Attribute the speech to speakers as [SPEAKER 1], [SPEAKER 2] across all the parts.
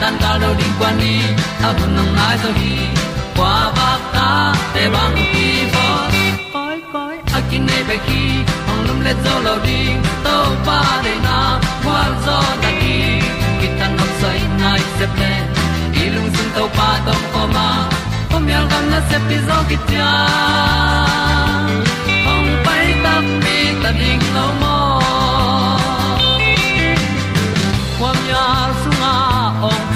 [SPEAKER 1] tan cao do đi qua đi, ta bu nang mai zo khi qua ba ta te bang ki bo koi koi a kin nei be ki ong lum le zo lo di to pa de na kwa zo ta ki ki tan nok sai nai se ple lung sun to pa tom ko ma. Pom yal gam na se pi zo ki tia ong pai ta mi ta ding lo mo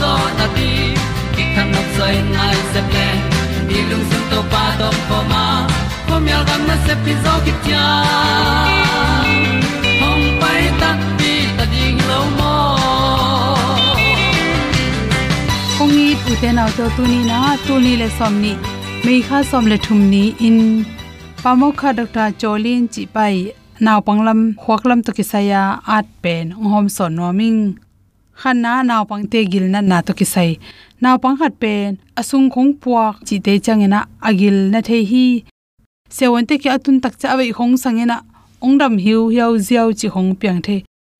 [SPEAKER 1] zo na ti ki kan nok sai nai se ple ni lung sun to pa do po ma. Po mi al gam na se pi zo ki tia hong pai ta pi ta ding lo mo
[SPEAKER 2] kong i u te nau to tu ni na, tu ni le som ni. Me kha som le thum ni in. Pamokha dr cholin chi pai naw panglam khwaklam to kisaya at pen hom son noming khanna naw pangte gil na na to kisai naw pang khat pen, asung khong puak, chi te changena agil na the hi. Sewonte ki atun tak cha wei khong sangena, ongdam hiu hiao ziao chi hong piang the.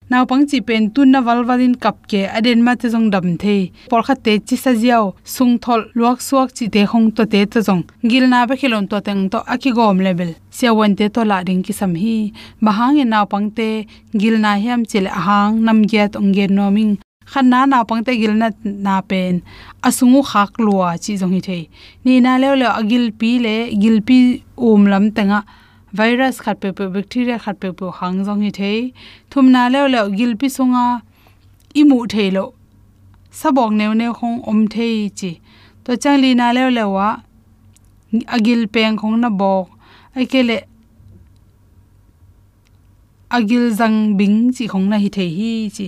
[SPEAKER 2] Naw pang chi pen tun na wal walin kap ke aden ma te jong dam the. Por kha te chi sa jiao sung thol luak suak chi te hong to te to jong gil na ba khilon to teng to aki gom level. Se wan te to la ring ki sam hi. Bahang e naw pang te, gil na hiam chil ahang, nam ge tong ge no ming khan na naw pang te gil na na pen asungu khak lua chi jong hi the ni na le le agil pi le gil pi um lam tenga virus khat pe pe bacteria khat pe pe hang jong hi the thum na le le gil pi sunga imu theilo sabok new new khong om thei chi to changli na le le wa agil peng khong na bok ai ke le agil zang bing chi khong na hi the hi chi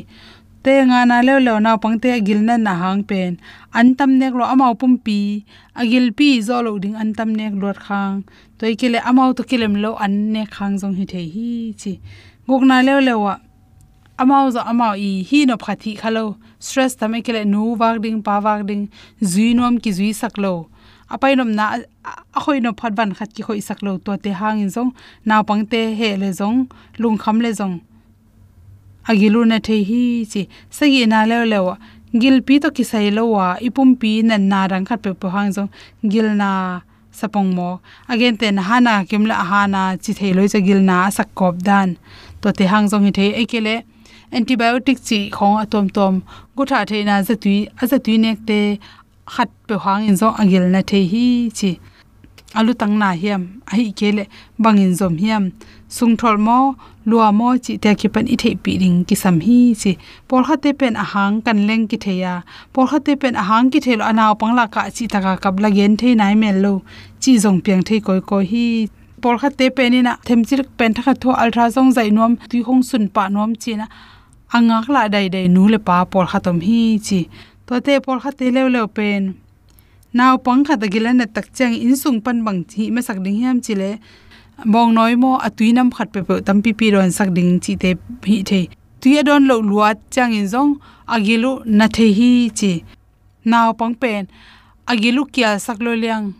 [SPEAKER 2] te nga na le lo na pang te agil na na hang pen. An tam nek lo amau pum pi. Agil pi zo lo ding an tam nek lot khang. Toy kile amau to kilem lo an ne khang jong hi the hi chi. Gok na le le wa. Amau zo amau i hi no phathi khalo stress tame kile nu wak ding, pa wak ding. Zui nom ki zui sak lo. Apai nom na, a khoi no phat ban khat ki khoi sak lo. To te hang in zong. Na pang te he le zong. Lung kham le zong agilu na the hi chi sagi na le le wa gil pi to ki sai lo wa ipum pi na na rang khat pe pohang hang gil na sapong mo again ten hana kimla hana chi thei loi cha gil na sak kop dan to te hang zong hi thei ekele antibiotic chi khong atom tom gu tha the na za tui a za tui nek te khat pe hang in zo agil na thei hi chi alu tang na hiam a hi kele bangin zom hiam sung thol mo lua mo chi te ki pan i thei pi ring ki sam hi chi por ha te pen a kan leng ki theya por ha te pen a ki thelo anaw pangla ka chi taka kap la gen thei nai mel lo chi zong piang thei koi ko hi por kha te penina themchir pen tha kha tho ultra zong zai nom tui hong sun pa nom chi na angak la dai dai nu le pa por kha tom hi chi to te por kha te le le pen naw pang kha da gilan na tak chang in sung pan bang chi ma sak ding hiam chi le bong noi mo atui nam khat pe pe tam pi pi ron sak ding chi te hi the. Tui adon lo luat chang in zong, agilu na the hi chi. Naw pang pen, agilu kya sak lo liang.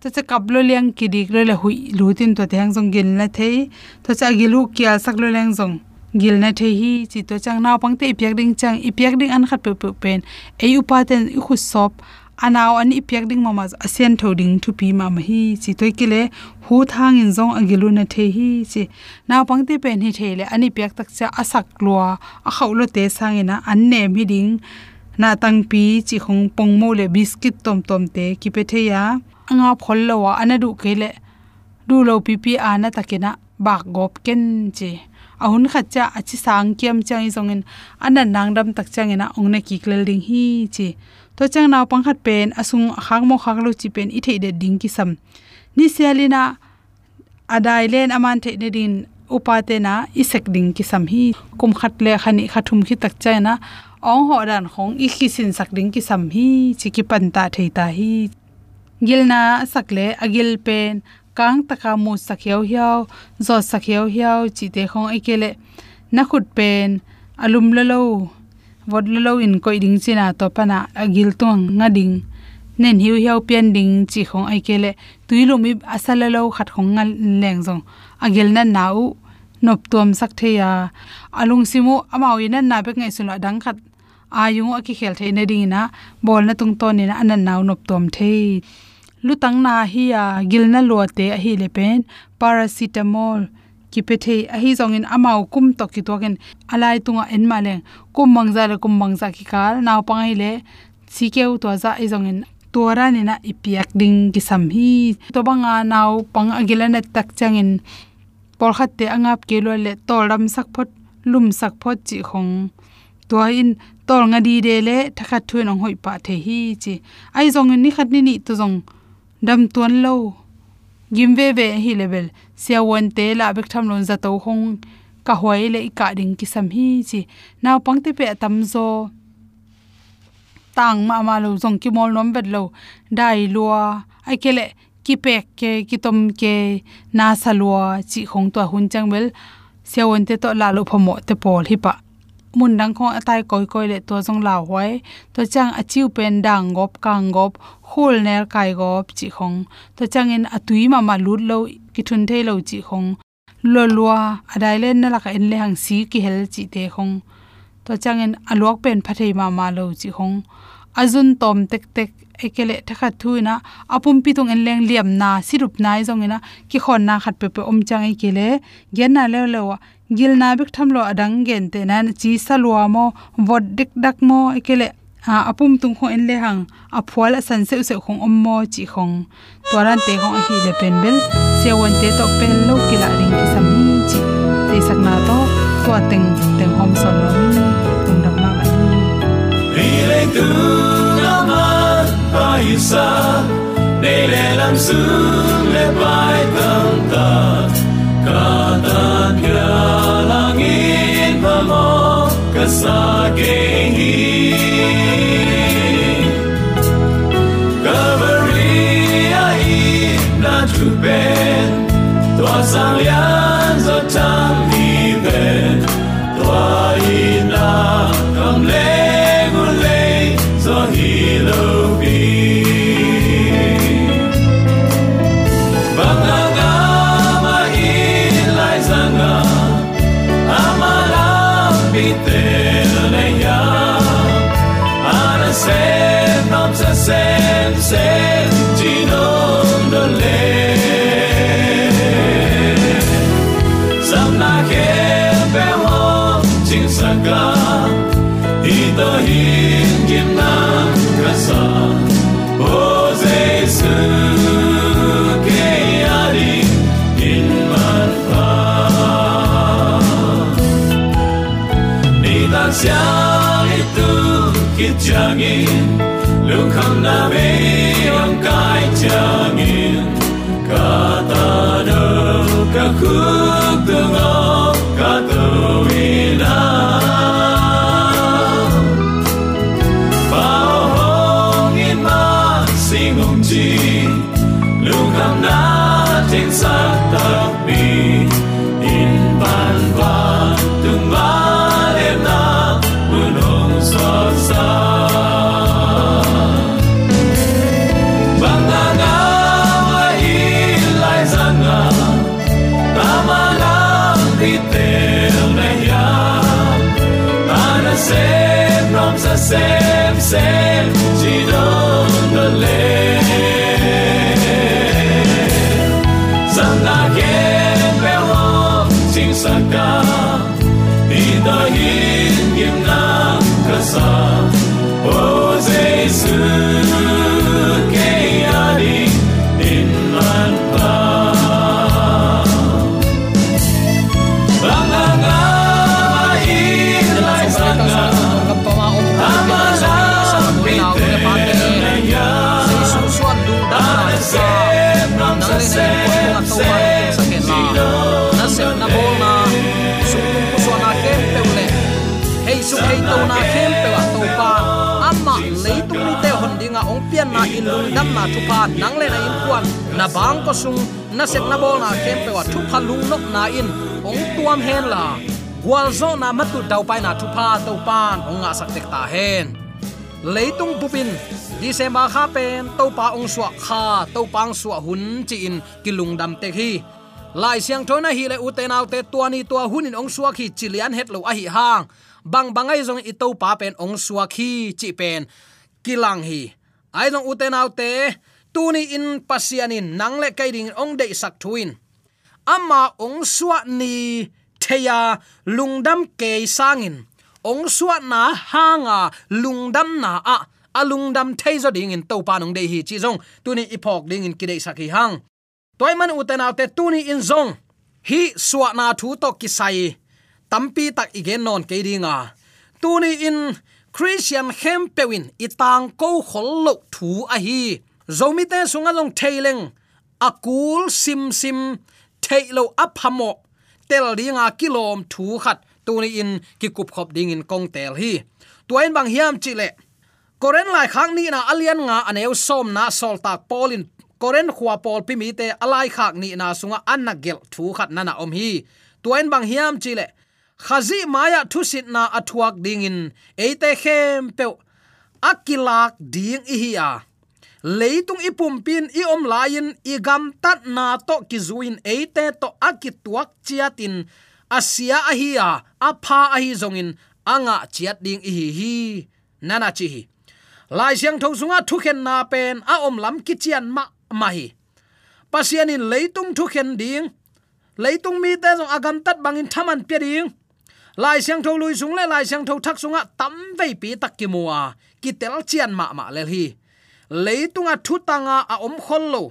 [SPEAKER 2] Ta cha kap lo liang ki dik lo le hui lu tin to te hang zong gil na the. To cha agilu kya sak lo liang zong gil na the hi chi. To chang naw pang te ipyak ding chang ipyak ding an khat pe pe pen. Ei upa ten, i khu sop anaw ani ipyak ding mama asian thoding thu pi ma ma hi chi toy kile hu thang in zong agilu na the hi chi naw pangte pen hi thele ani pyak tak cha asak lwa a khawlo te sangena an ne mi ding. Na tang pi chi khong pong mo le biscuit tom tom te ki pe the ya. Anga phol lo wa anadu kele du lo pi pi ana takena bak gop ken chi. Ahun khacha achi sang kiam chang i zongin anan nangdam tak changena ongne ki klel ding hi chi to chang naw pang khat pen, asung khang mo khak lo chi pen, i thei de ding ki sam. Ni sialina adai len aman the ne din upate na isek ding ki sam. Hi kum khat le khani khathum khi tak chai na, ong ho dan khong i khi sin sak ding ki sam. Hi chi ki pan ta thei ta hi. Gilna sakle agil pen, kang taka mu sakhiau hiao zo sakhiau hiao chi te khong ikele na khut pen, alum lo lo vod lo in koi ding china to pana agil tong nga ding. Nen hiu hiu pian ding chi khong aikele tuilumi asala lo khat khong ngal leng jong agil na nau nop tom sak theya. Alung simu amau ina na bek ngai sula dang khat. Ayung aki khel the ne ding na, bol na tung ton ni na anan nau nop tom the lutang na hi ya gilna lo te a hi le pen. Paracetamol ki pethe a hi zong amau kum to ki togen alai tunga en male kum mangza le kum mangza ki kal naw pangai le chikeu to za i zongin tora ni na ipiak ding ki sam hi. To banga naw pang agila na tak changin por khat te angap ke lo le tolam sak phot, lum sak phot chi khong. To in tol nga di de le thakha thu nong hoi pa the hi chi. Ai zongin ni khat ni ni to zong dam tuan lo gim ve hi level. Sia won te la bek tham lon za to hong ka hoi le ka ding ki sam hi chi. Naw pang te pe tam zo. Tang ma ma lo zong ki mol nom bet lo. Dai lua. Ai kele ki pek ke, ki tom ke, na sa lua chi hong to hun chang bel sia won te to la lo phomo te pol hi pa mun dang khong atai koi koi le to jong law hoi to chang achiu pen dang gop, kang gop, khul ner kai gop chi khong. To chang in atui ma ma lut lo ki thun thei lo chi khong. Lo lua adai len na la ka en le hang si ki hel chi te khong. To chang in alok pen phathei ma ma lo chi khong. Azun tom tek tek ekele thakha thuina. Apum pi tong enleng liam na, sirup nai e zongina ki khon na khat pe pe om chang ekele gen na le lewa gil na bik tham lo adang gen te na chi salwa mo, vod dik dak mo, ekele, a, apum tung kho en le hang. A phwal a san se se khong om mo chi khong. Toran te khong hi le pen bel. Se won te to pen lo ki la ring ki sam chi. Te sak na to to teng teng hom son lo mi. Tung dam ma ba ni
[SPEAKER 3] ta isa để lẽ làm giữ lẽ bài tâm ta. Cả ta kia là nghìn và mò cả xa kê hi. Calvary ai na chu bên, toa sang liang sem sem le Sam ke pe ho Ching sa I to hin kim na ka sa O Giêsu ke ari in man pa Ni ta xiang changin lương kham na be ông cai trời. Nom sa na in
[SPEAKER 4] lung dam na thu pa nang le na in kwan na bang ko sung, na set na bol na kem pe wa thu pa lung nok na in. Ong tuam hen la. Gwal zo na matu dau pai na thu pa to pan. Ong nga sak tek ta hen. Leitung pupin December kha pen to pa ong suwa kha to pang suwa hun chi in kilung dam te hi. Lai siang thona hi le uten autte tuani tua hunin ong suwa khi chilian het lo a hi hang. Bang bangai zong itau pa pen ong suwa khi chi pen kilang hi ai zong uten autte tuni in pasianin nang le kai ding ong dei sak thuin. Ama ong suwa ni theya lungdam ke sangin. Ong suwa na hanga lungdam na a. Alungdam theizo ding in topa nong dei hi chi zong. Tuni ipok ding in kidei sakhi hang. Toy man uten autte tuni in zong. Hi suwa na thu to kisai tampi tak igen non ke dinga tuni in christian hempewin itang ko khollo thu a hi. Zomi te sunga long thaileng akul sim sim thailo aphamo tel ringa kilom thu khat. Tuni in ki kup khop ding in kong tel hi. Tuain bang hiam chile koren lai khang ni na alian nga aneu som na sol tak polin koren khwa pol pi mi te alai khak ni na sunga anna gel thu khat nana om hi. Tuain bang hiam chile khazi maya thusit na athuak dingin eite khem pe akilak ding i hi a. Leitung ipum pin i om lain i gam tat na to ki zuin eite to akituak chiatin asia a hi a apha a hi zongin anga chiat ding i hi hi. Nana chi hi. Lai siang tho sunga thu khen na pen a om lam ki chian ma ma hi. Pasianin leitung thu khen ding. Leitung mi te zong agam tat bangin thaman pe ding lai siang tho lui sung le lai siang tho thak sunga tam vei pi tak ki muwa ki tel chian ma ma le hi leitunga thu tanga a om khol lo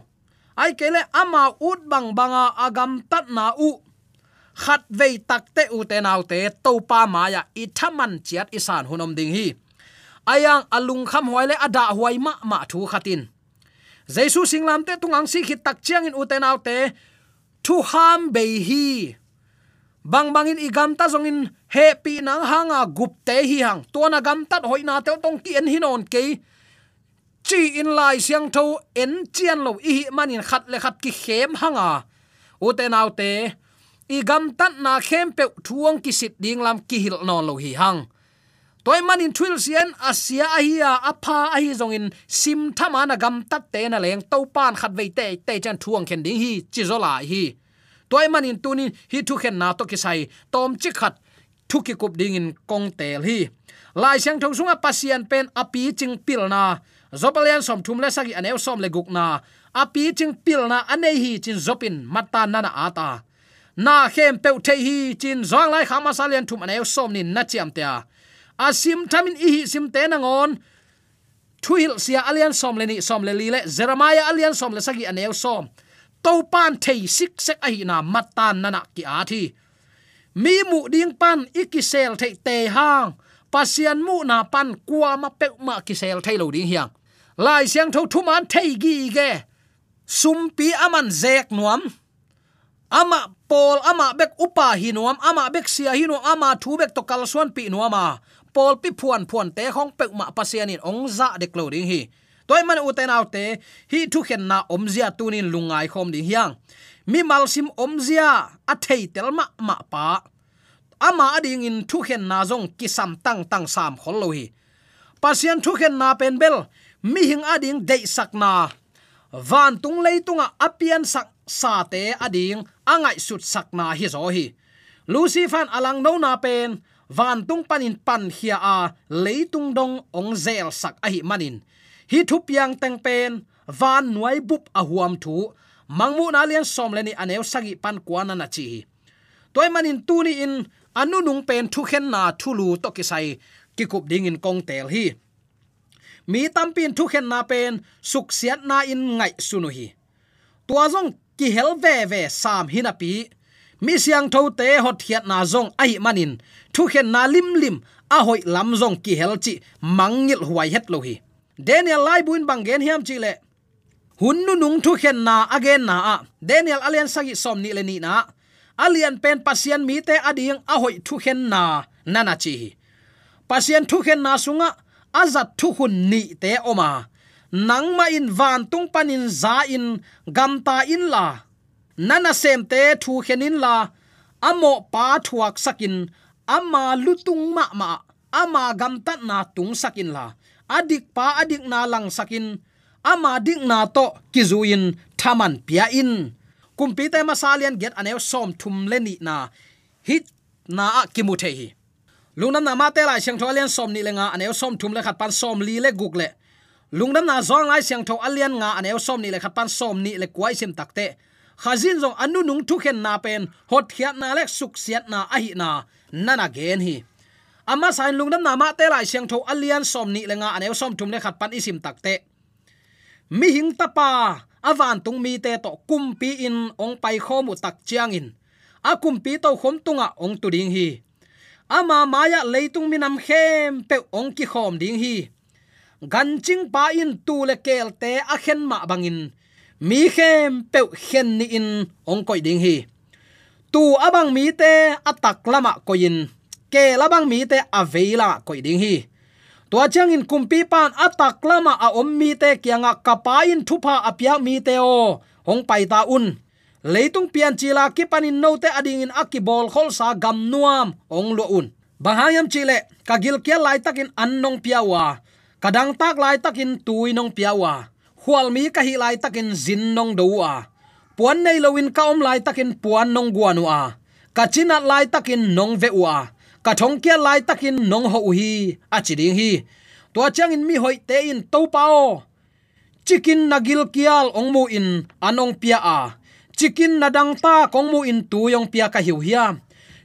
[SPEAKER 4] ai kele ama ut bang banga agam tat na u khat vei tắc te u te nau te to pa ma ya i thaman chiat isan hunom ding hi. Ayang alung kham hoi le ada hoài ma ma thu khatin jesu singlam te tungang si khit tak chiang in u te nau te thu ham be hi bang bangin igam ta zong in happy nang hanga gup te hi hang. To na gam tat hoina te tong ki en hinon ke. Chi in lai siang tho en chian lo i manin khat le khat ki khem hanga. U te nau te i gam tat na khem pe thuang ki sit ding lam ki hil non lo hi hang. Toy manin thwil sian asia a hi a apha hi zong in sim thama na gam tat te na leng to pan khat ve te te chan thuang khen ding hi, chi zo hi toy manin tunin hi thu khen na to ki sai. Tom chi khat thu ki kup ding in kong tel hi. Lai siang thong sunga pasian pen api ching pil na. Zopalian som thum le sagi anew som le guk na. Api ching pil na anei hi chin zopin mata na ata na khem pe the hi chin zong lai khama salian thum anew som ni na chiam tia asim thamin i hi sim te na ngon. Thuil sia alian som le ni som le li le. Jeremiah alian som le sagi anew som to pan thei sik sek ai na matan na na ki a thi. Mi mu ding pan ikisel thei te hang. Pasian mu na pan kwa ma pe ma kisel thei lo ding hiang. Lai siang tho thu man thei gi ge. Sum pi aman zek nuam. Ama pol ama bek upa hi nuam, ama bek sia hi nuam, ama thu bek to kal suan pi nuama pol pi phuan phuan te khong pe ma pasian in ong za de klo ding hi toy man u ten autte hi thu khen na omzia tunin lungai khom ding hiang. Mi malsim omzia a thei tel ma ma pa. Ama ading in thu khen na zong kisam tang tang sam khol lo hi. Pasian thu khen na pen bel, mi hing ading dei sakna van tung lei tunga apian sak sa te ading angai sut sakna hi zo hi. Lucy fan alang no na pen, van tung panin pan hia a leitung dong ong zel sak a hi manin hi thu piang teng pen, van nuai bup a huam thu. Mangmu na lian som leni aneu sagi pan kwana na chi. Toy manin tuni in, anu nung pen thu khen na thu lu to ki sai. Ki kup ding in kong tel hi. Mi tampin thu khen na pen, suk siat na in ngai sunu hi. Tua zong ki hel ve ve sam hina pi. Mi siang tho te hot hiat na zong ai manin. Thu khen na lim lim, a hoi lam zong ki hel chi mangil huai het lo hi daniel lai buin bang gen hiam chi le. Hun nu nung thu khen na again na a. Daniel alian sagi som ni le ni na. Alian pen pasien mi te ading a hoi thu khen na nana chi. Pasien thu khen na sunga, azat thu hun ni te oma. Nang ma in van tung panin za in gamta in la. Nana sem te thu khenin la. Amo pa thuak sakin, ama lutung ma ma, ama gamta na tung sakin la adik pa adik na lang sakin. Ama dik na to kizuin thaman pia in kumpi te masalian get anew som thum leni na. Hit na a the hi lungnam na ma te lai siang tho alian som ni le nga anew som thum le khat pan som li le guk le. Lungnam na zong lai siang tho alian nga anew som ni le khat pan som ni le kwai sim takte. Khazin zong anu nung thu khen na pen. Hot khiat na lek suk siat na a hi na. Nana gen hi ama sain lungnam na ma te lai siang tho alian som ni lenga anew som thum le khat pan isim takte mi hing tapa avan tung mi te to kumpi in ong pai khomu tak chiang in. A kumpi to khom tunga ong tu ding hi. Ama maya leitung minam khem pe ong ki khom ding hi. Gan ching pa in tu le kel te a khen ma bangin mi khem pe khen ni in ong koi ding hi. Tu abang mi te atak lama koin ke labang mi te aveila koi ding hi. Tua chang in kumpi pan atak lama a om mi te kyanga kapain thupa apya mi te o. Hong pai ta un. Leitung pian chila ki panin no te ading in akibol khol sa gam nuam, ong lo un. Bahayam chile kagil kia lai takin annong piawa kadang tak lai takin tuinong piawa hual mi ka hi lai takin zin nong puan nei lowin ka om lai takin puan nong guanu a. Lai takin nong ve ka thong kia lai takin nong ho hi, a chiding hi. To chang in mi hoi te in to pao chicken nagil kial ong mu in anong pia a. Chicken nadang ta kong mu in tu yong pia ka hiu hiam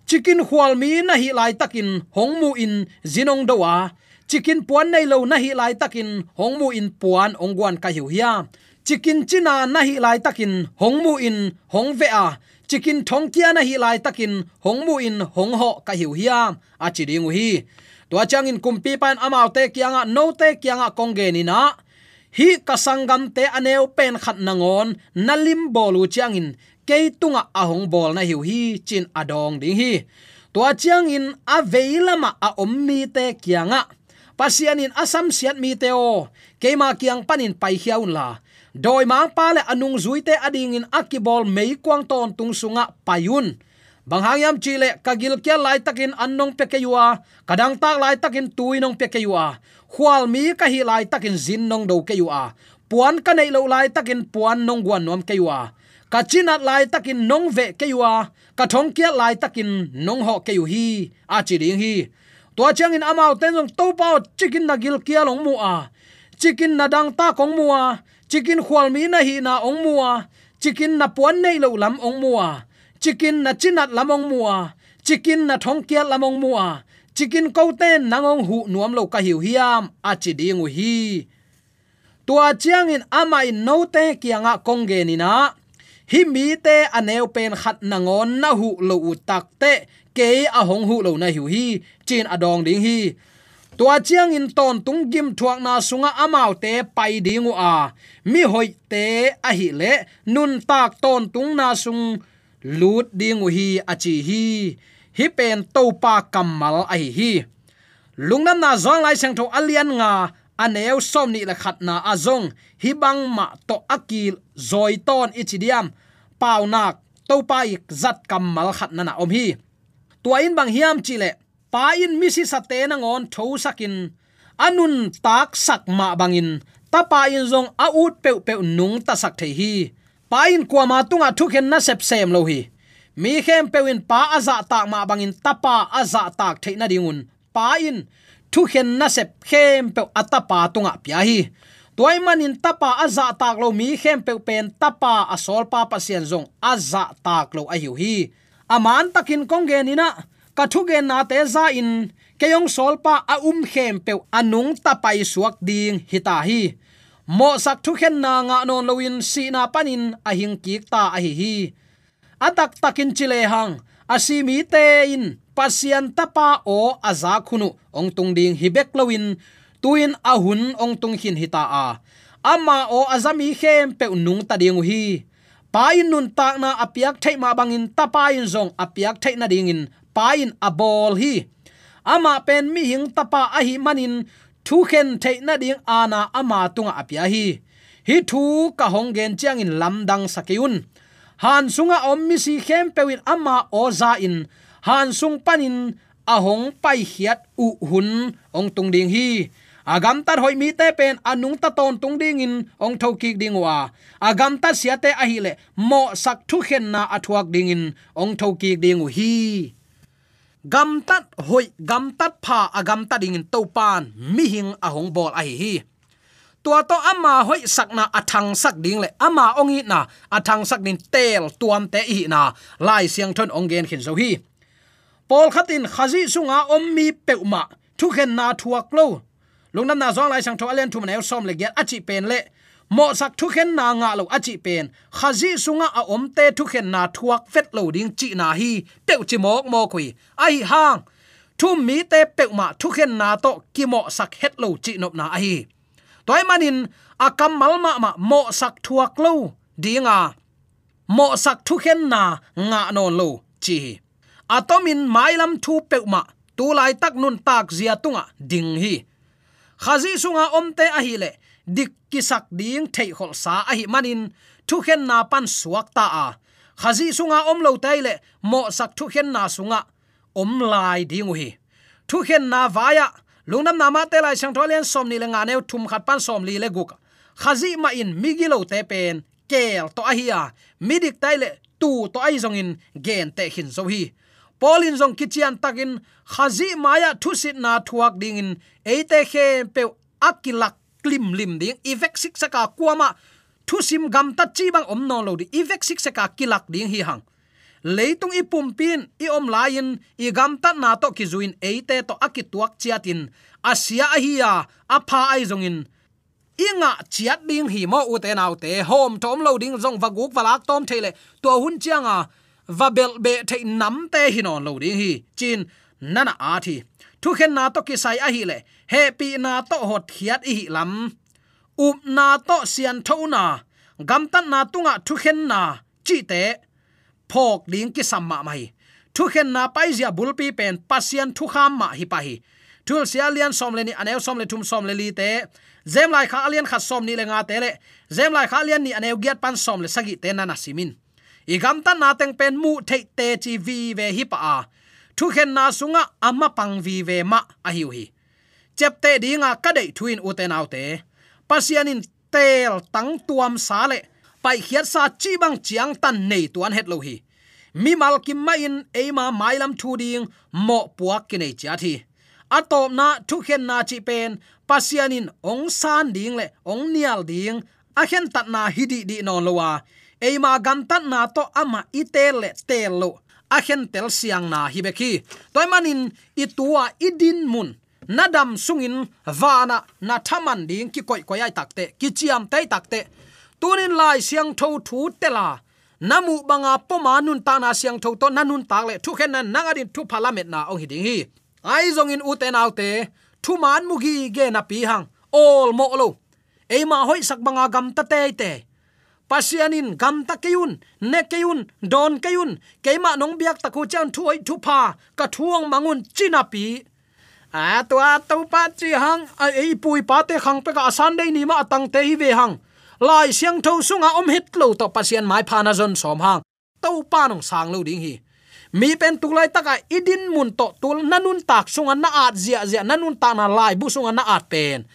[SPEAKER 4] chicken khwal mi na hi lai takin hong mu in zinong dowa chicken puan nei lo na hi lai takin hong mu in puan ong guan ka hiu hiam chicken china na hi lai takin hong mu in hong ve a chikin thong kia na hi lai takin hong mu in hong ho ka hiu hiam a chi ding hi to chang in kumpi pan amau te kianga no te kianga kongge ni na. Hi kasangam te aneu pen khat nangon nalim bolu changin ke tunga ahong bol na hiu hi chin adong ding hi. To chang in a veilama a ommi te kianga pasianin asam siat mi teo keima kiang panin pai hiaun la doi mang pa le anung zuite ading in akibol mei kwang ton tung sunga payun bang hangyam chile kagil kya lai takin annong pekeyua kadang tak lai takin tuinong pekeyua khwal mi ka hi lai takin zin nong do keyua puan ka nei lo lai takin puan nong guan nom keyua ka chinat lai takin nong ve keyua ka thong kya lai takin nong ho keyu hi. A chi ding hi. To chang in amao ten jong to pao chicken na gil long mu a. Chicken na dang ta kong mu a chicken khwal mi na hi na ong mua. Chicken na puan nei lo lam ong mua. Chicken na chinat lam ong mua. Chicken na thong kia lam ong mua. Chicken ko ten nangong hu nuam lo ka hiu hiam. A chi ding hi. Tua chiang in ama in no te kianga kongge ni na. Hi mi te aneu pen khat nangon na hu lo u tak te. Ke a hong hu lo na hiu hi. Chin adong ding hi tua chiang in ton tung gim thuak na sunga amau te pai dingu a. Mi hoi te a hi le nun tak ton tung na sung lut dingu hi achi hi. Hi pen to pa kamal a hi hi. Lungnam na zong lai sang tho alian nga aneu som ni la khat na azong hi bang ma to akil zoi ton ichidiam pau nak to pa ik zat kamal khat na na om hi. Tua in bang hiam chi le pa in mi si sate na ngon tho sakin. Anun tak sak ma bangin. Ta pa in zong a ut pe pe nung ta sak the hi. Pa in kwa ma tunga thuken na sep sem lo hi. Mi khem pewin pa aza tak ma bangin tapa aza tak theina dingun. Pa in thu khen na sep khem pe atapa tunga pya hi. Toy manin tapa aza tak lo mi khem pe pen tapa asol pa pasien zong aza tak lo a hiu hi. Aman takin kongge na ka thu na te za in, keyong solpa a um khem pe anung tapai suak ding hita hi mo sak thu khen na nga non loin si na panin a hing kik ta a hi hi. Atak takin chile hang asimi te in, pasian tapa o aza khunu. Ong tung ding hibek loin tuin ahun ong tung hin hita a. Ama o azami khem pe nung ta ding hi. Pa nun tak na apiak thai ma bangin, tapa in zong apiak thai na ding pain in abol hi. Ama pen mi hing tapa a hi manin, thu khen thei na ding ana ama tunga apia hi. Hi thu ka hong gen chiang in lamdang sakiun han sunga om mi si khem pewin ama oza in. Han sung panin ahong pai hiat u hun, ong tung ding hi. Agam tar hoi mi te pen anung ta ton tung ding in, ong tho ki ding wa. Agam ta sia te a hi le, mo sak thu khen na athuak ding in, ong tho ki ding hi gam tat hoi, gam tat pha agam ta ding in to pan, mi hing ahong bol a hi hi. Tua to ama hoi sakna athang sak ding le. Ama ongi na athang sak din tel tuam te hi na. Lai siang thon ongen khin zo hi. Pol khatin, khazi sunga, om mi peuma thu khen na thuak lo lungnam na zong lai sang tho alen thum na som le get achi pen le mo sak thu khen na nga lo achi pen khazi sunga a om te thu khen na thuak fet lo ding chi na hi teu chi mok mo khui ai hang. Thu mi te peuma thu khen na to ki mo sak het lo chi nop na ai toy manin akam mal ma mo sak thuak lo dinga mo sak thu khen na nga non lo chi atomin mailam thu peuma tu lai tak nun tak zia tunga ding hi khazi sunga omte a hi le dik kisak ding thei khol sa a hi manin, thu khen na pan suak ta a. Khazi sunga om lo tai le, mo sak thu khen na sunga. Om lai ding hi thu khen na vaya. Lungnam nama te lai sang tholen som ni le nga ne thum khat pan som li le guk. Khazi ma in migilo te pen, kel to a hiya midik tai le, tu to ai zong in, gen te hin zo hi. Polin zong kichian takin khazi maya thusit na thuak ding in eite khe pe akilak klim lim ding evek sik saka thu sim gam ta chi bang om no lo di evek sik saka kilak ding hi hang. Leitung i pumpin i om lain i gam ta na to ki zuin eite to akituak chiatin asia ahia apha ai zongin inga chiat ding hi mo u te nau te, hom tom lo ding zong vaguk valak tom thele to hun chianga va bel be the nam te hinon lo ding hi. Chin, nana a thi thu khen na to ki sai a hi le. He pi na to hot khiat hi lam. Up na to sian tho na. Gam tan na tunga thu khen na chi te. Phok ding ki samma mai thu khen na pai zia bulpi pen pasian thu kham ma hi pa hi. Thul sia lian som le ni, aneu som le thum som le li te. Zem lai kha alian kha som ni le nga te le. Zem lai kha alian ni aneu giat pan som le sagi te na na simin. I gam tan na teng pen mu the te chi vi ve hi pa a thu khen na sunga amma pang vi ve ma a hiu hi chep te dinga ka dei thuin u te nau te pasianin tel tang tuam sa le pai khiat sa chi bang chiang tan nei tuan het lo hi mi mal kim ma in eima mailam thu ding mo puak ki nei cha thi. Atop na thu khen na chi pen, pasianin ong san ding le, ong nial ding, a khen tat na hidi di non lowa. Eima gan tat na to ama itel le tel lo a tel siang na hi be toy manin itua idin mun. Nadam sungin vana na thaman ding ki koi koi ai takte, ki chiam tai takte. Tunin lai siang tho thu tela. Namu banga poma nun ta na siang tho to nanun tak le thu khen na nangadin thu parliament na ong hiding hi. Ai zong in uten autte, thu man mugi ge na pi hang. All mo lo. E hoi sak banga gam ta te te pasianin, gam ta keun ne keun don keun keima nong biak ta ku chan thuai thu pa ka thuang mangun china pi. A tua to pa chi hang, a ei pui pa te khang pe ka asan dei ni ma tang te hi ve hang. Lai siang tho sunga om hit lo to pasian mai phana zon som hang. To pa nong sang lo ding hi. Mi pen tulai taka idin mun to tul nanun tak sunga na at zia zia nanun ta na lai bu sunga na at pen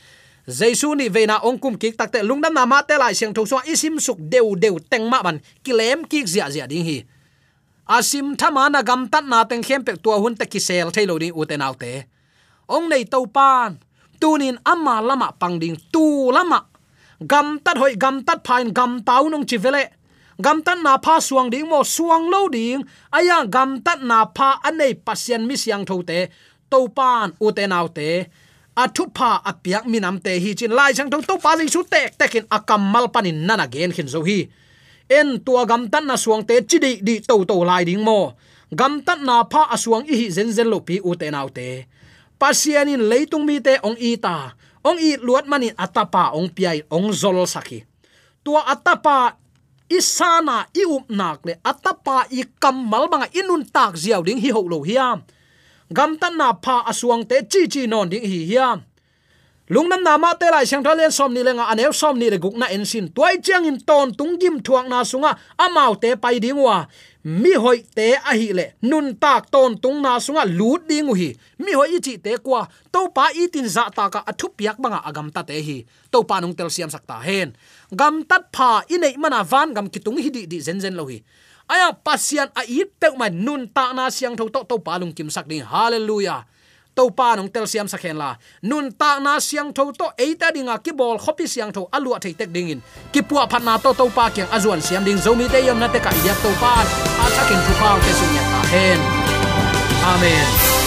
[SPEAKER 4] jaisu ni veina ongkum kik takte lungdam na ma te lai siang tho sunga isim suk deu deu teng ma ban kilem ki zia zia ding hi asim thama na gam tat na teng khem pek tua hun te kisel thailo ding uten autte ong nei to pan tunin amma lama pangding tu lama gam tat hoi gam tat phain gam tau nong chi vele gam tat na pha suang ding mo suang lo ding aya à, gam tat na pha anei pasien mi siang tho te to pan u te nau te athu pha apiak minam te hi chin lai chang to pa ling su tek tekin akam mal panin nana gen khin zo hi. En tua gam tan na suang te chi di di to to lai ding mo. Gam tan na pha asuang i hi zen zen lo pi u te nau te. Pasianin leitung mi te ong i ta. Ong i luat mani atapa ong piai ong zol saki tua atapa isana i up nak le atapa i kamal manga inun tak ziaw ding hi ho lo hiam gam tan na pha asuang te chi chi non ding hi hiam. Lungnam na ma te lai sang thalen som ni lenga anew som ni le guk na en sin. Tuai chiang in ton tung gim thuang na sunga, amau te pai ding wa. Mi hoi te a hi le. Nun tak ton tung na sunga, lut ding hi mi hoi chi te kwa. To pa i tin za ta ka athu piak banga agam ta te hi. To pa nung tel siam sakta hen. Gam tat pha i nei mana van gam kitung hi di di zen zen lo hi aya pasian a i pe ma nun ta na siang tho to to pa lung kim sak ding. Hallelujah. To pa nong tel siam sakhen la. Nun ta na siang tho to eita dinga ki bol khopi siang tho alu thei tek ding in. Ki puwa phat na to to pa kyang azuan siam ding. Zomi te yam na te ka ya to pa. A thakin thu pa ke su ya ta hen. Amen.